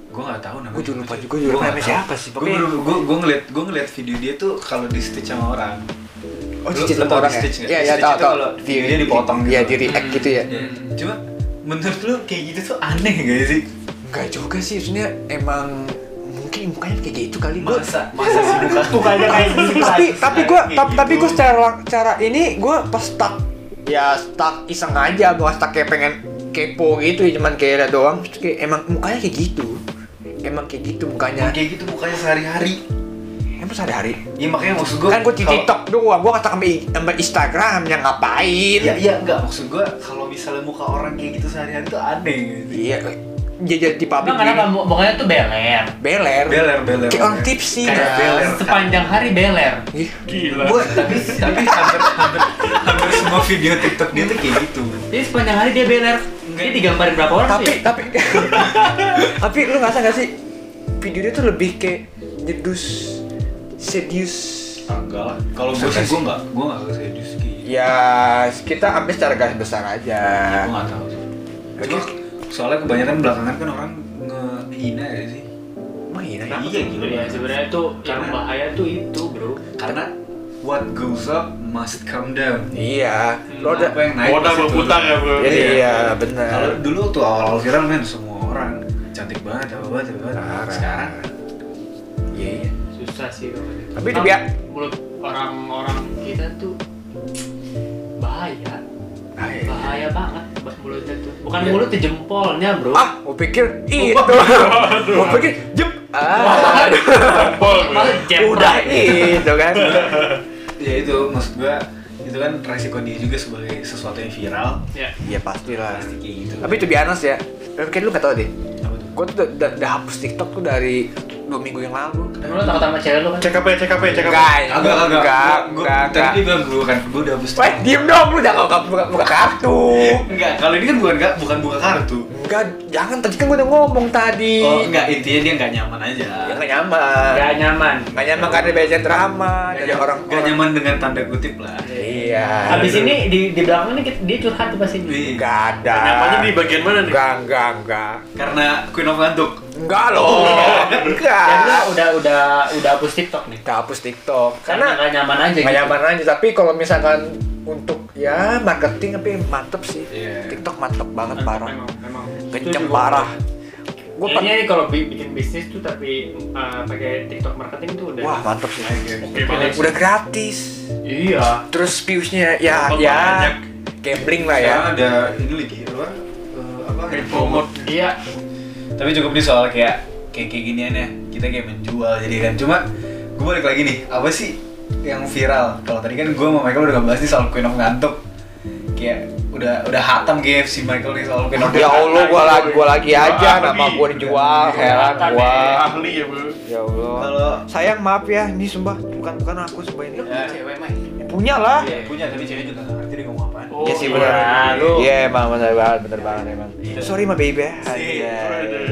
Speaker 1: gue gak tahu namanya.
Speaker 2: Gua juga lupa juga, juga namanya siapa sih,
Speaker 1: baru- Gua gue ngeliat gue ngeliat video dia tuh kalau di stitch sama orang.
Speaker 2: Oh, cicit
Speaker 1: lu
Speaker 2: sama
Speaker 1: tau
Speaker 2: orang
Speaker 1: di
Speaker 2: ya?
Speaker 1: stitch nggak?
Speaker 2: Iya,
Speaker 1: Di
Speaker 2: iya,
Speaker 1: stitch
Speaker 2: tahu,
Speaker 1: itu
Speaker 2: tahu.
Speaker 1: kalau
Speaker 2: Di-
Speaker 1: videonya dipotong gitu.
Speaker 2: Iya, di react gitu ya.
Speaker 1: Iya. Cuma menurut lu kayak gitu tuh aneh gak sih?
Speaker 2: Enggak juga sih, maksudnya emang mungkin mukanya kayak gitu kali gua.
Speaker 1: Masa masa sih muka
Speaker 3: Mukanya kayak gitu.
Speaker 2: tapi tapi gua
Speaker 1: Kayak
Speaker 2: tapi, tapi
Speaker 1: gitu.
Speaker 2: gua secara cara ini gua pas stuck ya stuck iseng aja gua stuck kayak pengen kepo gitu ya cuman kayak ada doang Terus kayak emang mukanya kayak gitu emang kayak gitu mukanya
Speaker 1: kayak gitu mukanya sehari-hari.
Speaker 2: emang sehari-hari
Speaker 1: Iya makanya maksud gue
Speaker 2: kan gua di TikTok doang gua kata sama Instagram yang ngapain
Speaker 1: Iya iya enggak maksud gue kalau misalnya muka orang kayak gitu sehari-hari tuh aneh gitu.
Speaker 2: iya jadi di public
Speaker 3: Emang kenapa mukanya tuh beler?
Speaker 2: beler
Speaker 1: Beler beler.
Speaker 2: kayak orang tipsy
Speaker 1: Kayak
Speaker 2: kan
Speaker 1: beler.
Speaker 3: Sepanjang hari beler.
Speaker 2: Ih,
Speaker 4: Gila.
Speaker 1: Gue tapi tapi hampir hampir hampir semua video TikTok dia tuh kayak gitu.
Speaker 3: Jadi sepanjang hari dia beler. Dia digambarin berapa orang
Speaker 2: tapi
Speaker 3: sih?
Speaker 2: tapi tapi lu ngerasa gak sih video dia tuh lebih kayak nyedus serius
Speaker 1: Enggak lah. Kalau gue sih gue enggak gue enggak serius kayak gitu.
Speaker 2: ya kita ambil secara garis besar aja
Speaker 1: Gue enggak tahu. sih. Cuma soalnya kebanyakan belakangan kan orang ngehina ya sih.
Speaker 2: iya
Speaker 1: Nah, iya gila.
Speaker 3: Ya sebenarnya tuh yang bahaya tuh itu, Bro.
Speaker 1: Karena what goes up must come down.
Speaker 2: iya lo
Speaker 1: Apa
Speaker 2: ada
Speaker 1: yang naik
Speaker 4: berputar ya, bro.
Speaker 2: jadi
Speaker 1: Iya.
Speaker 2: iya benar
Speaker 1: Kalau dulu tuh awal-awal viral men semua orang cantik banget, apa banget, apa banget. Sekarang
Speaker 2: iya iya
Speaker 3: Susah sih kalau.
Speaker 2: Tapi itu
Speaker 3: Orang-
Speaker 2: biar-
Speaker 3: mulut orang-orang kita tuh bahaya.
Speaker 2: Bahaya.
Speaker 3: Bahaya banget ba- mulutnya tuh. Bukan
Speaker 1: Iya.
Speaker 3: mulut tuh jempolnya, Bro.
Speaker 2: ah mau pikir itu mau pikir jep ah udah itu kan
Speaker 1: ya itu maksud gua itu kan resiko dia juga sebagai sesuatu yang viral
Speaker 3: Ya.
Speaker 2: pastilah
Speaker 1: pasti kayak gitu.
Speaker 2: tapi itu biasa ya kayak lu gak tau deh
Speaker 1: apa tuh?
Speaker 2: gue tuh udah, hapus TikTok tuh dari dua minggu yang lalu
Speaker 3: Lu takut sama cewek lu kan?
Speaker 4: Cek apa ya, cek apa ya, cek apa?
Speaker 2: Enggak,
Speaker 1: agak
Speaker 2: enggak,
Speaker 1: Gua-
Speaker 2: enggak,
Speaker 1: Tadi
Speaker 2: enggak.
Speaker 1: dia bilang dulu kan, gua udah hapus.
Speaker 2: Weh, diem dong, lu jangan buka, buka, buka kartu.
Speaker 1: Enggak, kalau ini kan bukan enggak, bukan buka kartu.
Speaker 2: Enggak, jangan tadi kan gue udah ngomong tadi.
Speaker 1: Oh, enggak, intinya dia enggak nyaman aja.
Speaker 2: Ya nggak nyaman.
Speaker 3: Gak nyaman.
Speaker 2: Nggak nyaman karena baca drama dari orang
Speaker 1: Enggak nyaman dengan tanda kutip lah.
Speaker 2: Iya.
Speaker 3: Habis ini di di belakang ini kita- dia curhat tuh pasti.
Speaker 2: Enggak ada.
Speaker 4: Nyamannya di bagian mana nih?
Speaker 2: Enggak, enggak, enggak.
Speaker 1: Karena Queen of Ngantuk.
Speaker 2: Enggak loh.
Speaker 3: Lu
Speaker 2: Enggak.
Speaker 3: udah udah udah hapus TikTok nih.
Speaker 2: Enggak hapus TikTok.
Speaker 3: Karena
Speaker 2: Karena
Speaker 3: gak nyaman aja
Speaker 2: nggak
Speaker 3: gitu.
Speaker 2: nyaman aja. Tapi kalau misalkan untuk ya marketing tapi mantep sih.
Speaker 1: Iya.
Speaker 2: TikTok mantep banget
Speaker 3: Mantap,
Speaker 2: parah.
Speaker 3: Memang, memang.
Speaker 2: Kenceng parah. Gue
Speaker 3: Kayaknya kalau bi- bikin bisnis tuh tapi uh, pakai TikTok marketing tuh udah.
Speaker 2: Wah mantep sih.
Speaker 4: Oke banget.
Speaker 2: Udah gratis.
Speaker 3: Iya.
Speaker 2: Terus viewsnya ya ya
Speaker 4: banyak.
Speaker 2: gambling lah ya.
Speaker 1: Ada ini lagi apa? Eh, apa?
Speaker 4: Promote.
Speaker 3: Iya.
Speaker 1: Tapi cukup nih soal kayak kayak kayak ginian ya. Kita kayak menjual jadi kan. Cuma gue balik lagi nih. Apa sih yang viral? Kalau tadi kan gue sama Michael udah ngebahas nih soal Queen of Ngantuk. Kayak udah udah hatam si Michael nih soal Queen of
Speaker 2: Ya. Allah, gua lagi gua lagi
Speaker 4: Gua
Speaker 2: aja
Speaker 4: ahli.
Speaker 2: nama gua dijual, heran gua.
Speaker 4: Ahli ya, bro.
Speaker 2: Ya Allah.
Speaker 1: Kalau
Speaker 2: Sayang maaf ya, ini sumpah bukan bukan aku sumpah ini.
Speaker 1: Ya.
Speaker 3: cewek mah.
Speaker 2: Punya lah.
Speaker 1: Iya, punya tapi cewek juga nggak ngerti dia ngomong apaan.
Speaker 3: Oh,
Speaker 2: Iya sih
Speaker 3: iya,
Speaker 2: benar. Iya emang benar banget, benar banget emang. Sorry ma baby. ya. Iya.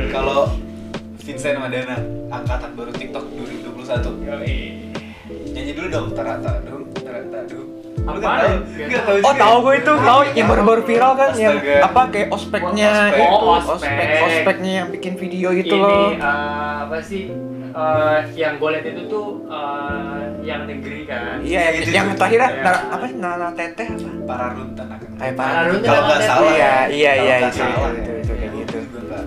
Speaker 1: Kalau Vincent Madana angkatan baru TikTok 2021
Speaker 3: Yoi.
Speaker 1: Nyanyi dulu dong tarata dong tarata dong Lu
Speaker 3: Apaan?
Speaker 1: nggak tahu?
Speaker 2: Oh tahu
Speaker 1: ya?
Speaker 2: gue itu, tahu yang baru-baru viral kan yang apa kayak ospeknya
Speaker 1: Ospek.
Speaker 2: itu,
Speaker 3: Oh, ospek.
Speaker 2: ospek, ospeknya yang bikin video itu
Speaker 3: Ini
Speaker 2: loh.
Speaker 3: uh, apa sih? uh, yang gue liat itu tuh uh, yang negeri kan.
Speaker 2: Iya, yang,
Speaker 1: Itu
Speaker 2: yang terakhir
Speaker 3: Iya.
Speaker 2: nara apa sih nara teteh apa?
Speaker 1: para runtan akan
Speaker 2: Kayak
Speaker 3: Para
Speaker 2: para
Speaker 3: Runtan
Speaker 1: kalau nggak salah
Speaker 2: Iya,
Speaker 1: ya.
Speaker 2: iya, iya, itu, itu,
Speaker 1: ya.
Speaker 2: itu, kayak gitu.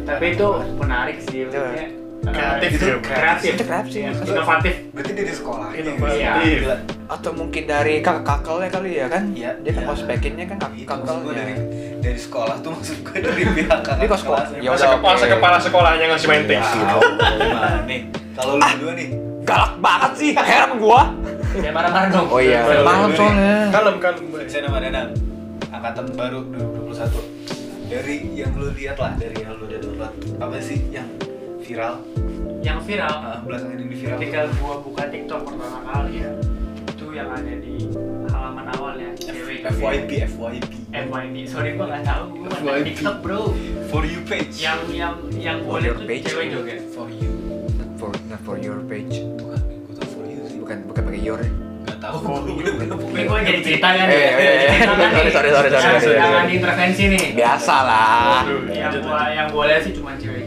Speaker 3: Tapi itu menarik sih
Speaker 2: Itu.
Speaker 3: maksudnya.
Speaker 4: Kreatif
Speaker 3: itu
Speaker 4: ya,
Speaker 3: kreatif
Speaker 2: Itu kreatif.
Speaker 3: Ya, inovatif
Speaker 1: Berarti dari sekolah.
Speaker 4: Inovatif.
Speaker 3: Iya.
Speaker 1: Gila.
Speaker 2: atau mungkin dari kakak kakelnya kali ya kan
Speaker 1: Iya,
Speaker 2: dia kan
Speaker 1: iya.
Speaker 2: ngospekinnya kan kak
Speaker 1: Itu maksud gua
Speaker 2: kakelnya
Speaker 1: dari dari sekolah tuh maksud gue dari pihak kakak kelas.
Speaker 2: Ya
Speaker 4: masa,
Speaker 2: udah,
Speaker 4: kepala,
Speaker 2: oke.
Speaker 4: kepala sekolahnya ngasih main
Speaker 1: Tahu, gimana nih? Kalau lu berdua nih,
Speaker 2: galak banget sih heran gua
Speaker 3: ya marah-marah dong
Speaker 2: oh iya malam
Speaker 1: boleh.
Speaker 2: soalnya
Speaker 4: kalem kalem
Speaker 1: saya nama Danang, angkatan baru 2021. Dari yang lu lihat lah, dari yang lu udah download, apa sih yang viral?
Speaker 3: yang viral
Speaker 1: Ah, belakangan ini viral.
Speaker 3: ketika gua buka TikTok pertama kali ya itu yang ada di halaman awal ya cewek
Speaker 1: FYP, FYP.
Speaker 3: FYP sorry gua nggak tahu gua nggak
Speaker 1: FYP.
Speaker 3: TikTok bro
Speaker 1: For you page.
Speaker 3: yang yang yang
Speaker 2: For
Speaker 3: boleh tuh
Speaker 2: page.
Speaker 3: cewek joget
Speaker 1: for you.
Speaker 2: not for not for your page
Speaker 1: Bukan, gue tau for you sih.
Speaker 2: bukan bukan pakai your
Speaker 1: Gak tau, gue udah udah
Speaker 3: ini gua jadi cerita kan
Speaker 2: Eh, eh,
Speaker 3: kan
Speaker 2: sorry,
Speaker 3: nih.
Speaker 2: sorry, sorry, sorry,
Speaker 3: Jangan- diintervensi nih
Speaker 2: biasa lah
Speaker 3: yang
Speaker 4: lanjut,
Speaker 3: gua
Speaker 4: lanjut.
Speaker 3: yang gua lihat sih cuma cewek
Speaker 2: ya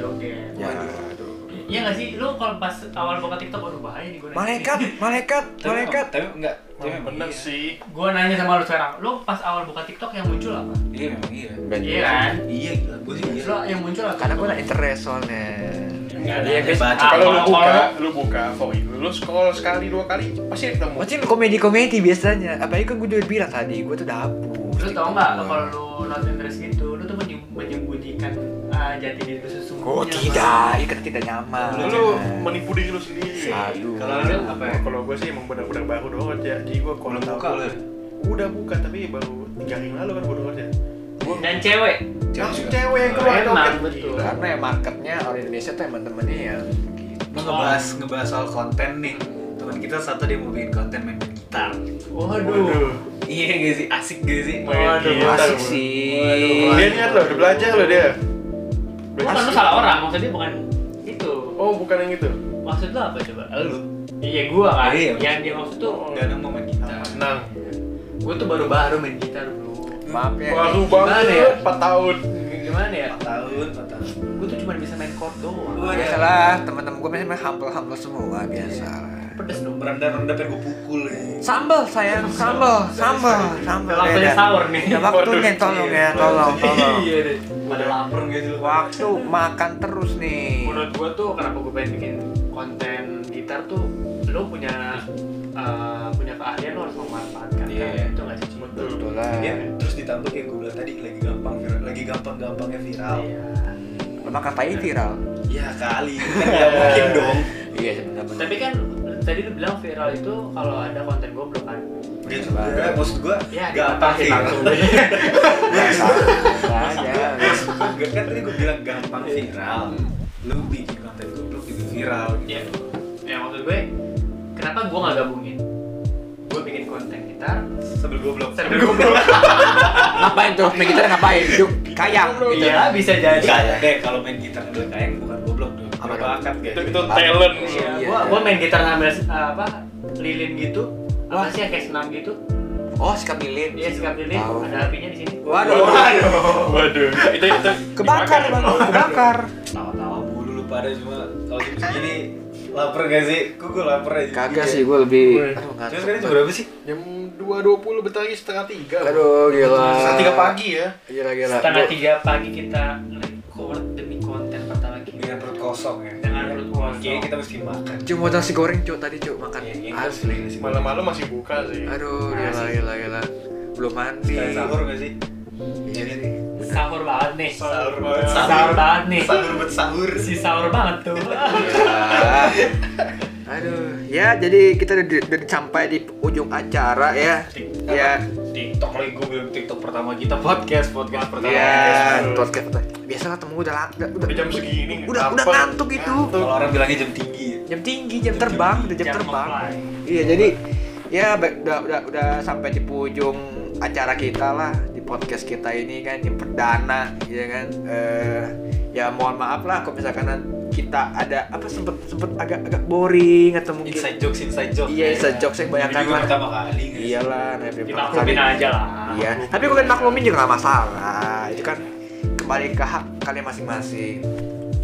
Speaker 3: Iya gak sih? Lu kalau pas awal buka TikTok, aduh bahaya nih gue nanya.
Speaker 2: malaikat malaikat malaikat
Speaker 1: Tapi enggak, tapi
Speaker 4: bener
Speaker 1: iya.
Speaker 4: sih
Speaker 3: Gue nanya sama lu sekarang, lu pas awal buka TikTok yang muncul apa?
Speaker 1: Iya memang iya.
Speaker 3: Iya kan?
Speaker 1: Iya gila, gue sih iya.
Speaker 3: Lu yang muncul apa?
Speaker 2: karena gua nggak interest soalnya
Speaker 3: Nggak ada.
Speaker 2: Iya,
Speaker 1: baca.
Speaker 3: Ah,
Speaker 4: kalau lu buka lu buka for you lu scroll sekali dua kali pasti ketemu
Speaker 2: Macam komedi-komedi biasanya. Apalagi kan gue udah bilang tadi, gue tuh dapur.
Speaker 3: Lu tau gak, kalau lu not interest gitu, lu tuh menyem- menyembunyikan uh, jati diri lu sesungguhnya
Speaker 2: Oh tidak, itu kan tidak nyaman.
Speaker 4: lu menipu diri lu sendiri
Speaker 2: Aduh.
Speaker 1: Kalau lu apa ya?
Speaker 4: kalau gue sih emang benar-benar baru download ya jadi gue kalau
Speaker 1: buka lu ya?
Speaker 4: udah buka tapi baru tiga hari lalu kan gue download ya.
Speaker 3: Dan cewek
Speaker 4: langsung cewek yang keluar
Speaker 3: Emang, betul.
Speaker 2: Karena ya marketnya orang Indonesia tuh emang temennya ya.
Speaker 1: Lu ngebahas ngebahas soal konten nih. Teman kita satu dia mau bikin konten main gitar.
Speaker 3: Waduh
Speaker 1: Iya gak sih? Asik gak sih?
Speaker 4: Main
Speaker 3: Waduh,
Speaker 4: gitar.
Speaker 2: Asik sih.
Speaker 4: dia niat loh udah belajar loh dia
Speaker 3: Bukan lu salah orang, maksudnya bukan itu
Speaker 4: oh bukan yang itu
Speaker 3: Maksud lu apa coba?
Speaker 1: Lu
Speaker 3: Iya gua kan,
Speaker 1: Iya,
Speaker 3: yang dia maksud tuh
Speaker 1: Danang mau main gitar.
Speaker 4: nang
Speaker 3: Gue tuh baru-baru main gitar bro
Speaker 2: Maaf ya.
Speaker 4: baru banget
Speaker 3: ya?
Speaker 4: 4 tahun
Speaker 3: Gimana ya?
Speaker 1: 4 tahun, 4 tahun.
Speaker 3: Gue tuh cuma bisa main chord doang
Speaker 2: Biasalah, teman-teman gue biasanya humble-humble semua biasa.
Speaker 3: Pedes dong
Speaker 1: Merendah-rendah pengen gue pukul ya.
Speaker 2: Sambal sayang, sambal, sambal, sambal.
Speaker 3: Udah waktunya
Speaker 2: Ya,
Speaker 3: sahur nih.
Speaker 2: Udah waktunya tolong ya, tolong, tolong.
Speaker 3: Iya deh.
Speaker 1: Pada lapar lu?
Speaker 2: Waktu makan terus nih.
Speaker 3: Menurut gua tuh kenapa gua pengen bikin konten gitar tuh lo punya uh, punya keahlian lo harus memanfaatkan
Speaker 1: Iya.
Speaker 3: kan? itu nggak sih
Speaker 4: betul
Speaker 2: Betul lah.
Speaker 1: Iya, terus ditambah kayak gue bilang tadi lagi gampang viral, lagi gampang-gampangnya viral.
Speaker 3: Iya.
Speaker 2: Makan tai viral.
Speaker 1: Iya kali, kan nggak mungkin dong.
Speaker 2: Iya sebenarnya.
Speaker 3: Tapi kan tadi lu bilang viral itu kalau ada konten goblok kan.
Speaker 1: Gak juga, maksud gue
Speaker 3: Ya,
Speaker 1: gampang viral.
Speaker 3: langsung.
Speaker 2: Aja.
Speaker 1: Gua, kan tadi gue bilang gampang viral. Lu bikin konten goblok juga viral.
Speaker 3: Iya. Ya maksud gue kenapa gua nggak gabungin? Gue bikin konten gitar
Speaker 1: Sambil goblok.
Speaker 3: sambil goblok.
Speaker 2: Ngapain tuh? Main gitar ngapain? Yuk, kayang. gitu.
Speaker 3: Iya bisa jadi.
Speaker 1: Kayak deh kalau main gitar sambil kayang bukan goblok.
Speaker 2: Apa dong?
Speaker 1: Bakat
Speaker 4: itu
Speaker 1: guys.
Speaker 4: itu talent
Speaker 3: Iya,
Speaker 2: Iya.
Speaker 3: gua gua main gitar sambil uh, apa lilin gitu. Apa sih yang kayak senam gitu?
Speaker 2: Oh, sikap lilin.
Speaker 3: Dia sikap lilin,
Speaker 2: Tahu.
Speaker 3: ada apinya di sini.
Speaker 2: Waduh.
Speaker 4: waduh itu itu
Speaker 2: Kebakar. Bang. Kebakar.
Speaker 1: Tawa-tawa mulu lu pada cuma kalau jam segini lapar gak sih? Kok gue lapar aja.
Speaker 2: Kagak sih, gue lebih
Speaker 1: Terus sekarang jam berapa sih?
Speaker 4: jam 2.20 bentar lagi setengah tiga
Speaker 2: Aduh, gila.
Speaker 4: setengah tiga pagi ya
Speaker 2: Gila, gila.
Speaker 3: Setengah tiga pagi kita
Speaker 1: kosong ya.
Speaker 3: Dengan perut kosong.
Speaker 1: Kayaknya kita mesti makan.
Speaker 2: Cuma nasi goreng, Cuk, tadi, Cuk, makan.
Speaker 1: Iya, iya,
Speaker 2: Asli.
Speaker 1: iya.
Speaker 4: malam-malam masih buka sih
Speaker 2: Aduh, gila, gila, gila. Belum mandi.
Speaker 1: Sahur gak sih?
Speaker 2: Iya sih.
Speaker 3: Sahur banget nih.
Speaker 1: Sahur
Speaker 4: banget.
Speaker 3: Sahur banget nih.
Speaker 1: Sahur buat sahur.
Speaker 3: Si sahur banget tuh.
Speaker 2: Ya. Aduh, ya jadi kita udah, udah sampai di ujung acara ya. Ya,
Speaker 1: TikTok lagi gue bilang TikTok pertama kita podcast podcast pertama.
Speaker 2: ya, podcast. Biasalah temu udah udah udah,
Speaker 4: Udah jam segini
Speaker 2: udah, udah
Speaker 4: lapar.
Speaker 2: ngantuk itu.
Speaker 1: Kalau orang bilangnya jam tinggi ya.
Speaker 2: Jam tinggi, jam terbang, udah jam
Speaker 3: Jam
Speaker 2: terbang. Iya, jadi ya udah udah udah sampai di ujung acara kita lah di podcast kita ini kan yang perdana ya kan eh ya mohon maaf lah kalau misalkan kita ada apa sempet sempet agak agak boring atau mungkin
Speaker 1: Inside jokes, inside jokes.
Speaker 2: Iya, inside jokes yang banyak lah.
Speaker 1: pertama kali.
Speaker 2: iyalah nah.
Speaker 3: Dimaklumin aja lah.
Speaker 2: iya tapi kalau kalian maklumin juga nggak masalah itu kan kembali ke hak kalian masing-masing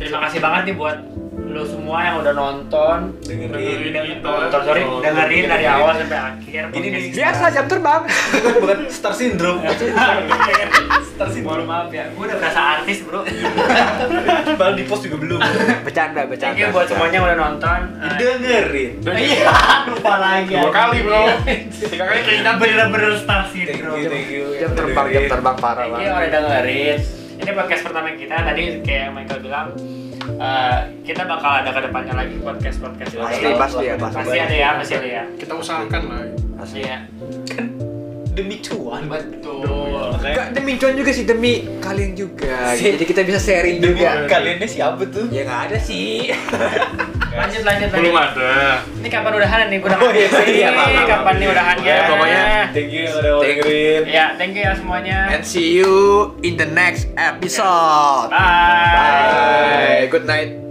Speaker 3: Terima kasih banget nih buat lo semua yang udah nonton
Speaker 1: dengerin.
Speaker 4: Dengerin.
Speaker 3: nonton sorry
Speaker 4: Oh,
Speaker 3: dengerin dari awal sampai akhir
Speaker 1: nih.
Speaker 3: podcast
Speaker 2: Biasa jam terbang.
Speaker 1: bukan bukan star syndrome.
Speaker 3: Star Mohon maaf ya, gue udah berasa artis bro.
Speaker 1: Padahal di post juga belum.
Speaker 2: Bercanda,
Speaker 3: Thank
Speaker 2: bercanda.
Speaker 3: you buat semuanya yang udah nonton. Eh,
Speaker 1: dengerin.
Speaker 3: Iya, lupa lagi.
Speaker 4: Dua kali bro.
Speaker 3: Iya.
Speaker 4: Tiga kali keinget.
Speaker 3: Bener-bener star
Speaker 1: thank
Speaker 3: syndrome
Speaker 1: thank
Speaker 2: Jam terbang, jam terbang parah
Speaker 3: Thank you
Speaker 2: banget.
Speaker 3: udah dengerin. Ini podcast pertama kita, tadi kayak Michael bilang eh, Kita bakal ada ke depannya lagi podcast-podcast
Speaker 2: Pasti,
Speaker 3: lain.
Speaker 2: pasti ya, pasti.
Speaker 3: Pasti ada ya, pasti ada ya
Speaker 4: Kita usahakan lah.
Speaker 3: Iya
Speaker 1: demi cuan
Speaker 3: Betul
Speaker 2: Enggak demi cuan juga sih, demi kalian juga.
Speaker 1: Si-
Speaker 2: Jadi kita bisa sharing
Speaker 1: demi
Speaker 2: juga.
Speaker 1: kaliannya siapa tuh
Speaker 2: Ya nggak ada sih.
Speaker 3: Lanjut, lanjut,
Speaker 4: Belum
Speaker 3: lanjut
Speaker 4: ada.
Speaker 3: Ini kapan udahan nih? Udah
Speaker 1: Oh, iya, iya, maaf,
Speaker 3: Kapan nih
Speaker 1: iya.
Speaker 3: udahannya?
Speaker 2: Ya, pokoknya
Speaker 1: thank you yang udah dengerin
Speaker 3: Ya, thank you ya semuanya
Speaker 2: And see you in the next episode.
Speaker 3: Bye.
Speaker 2: Bye. Good night.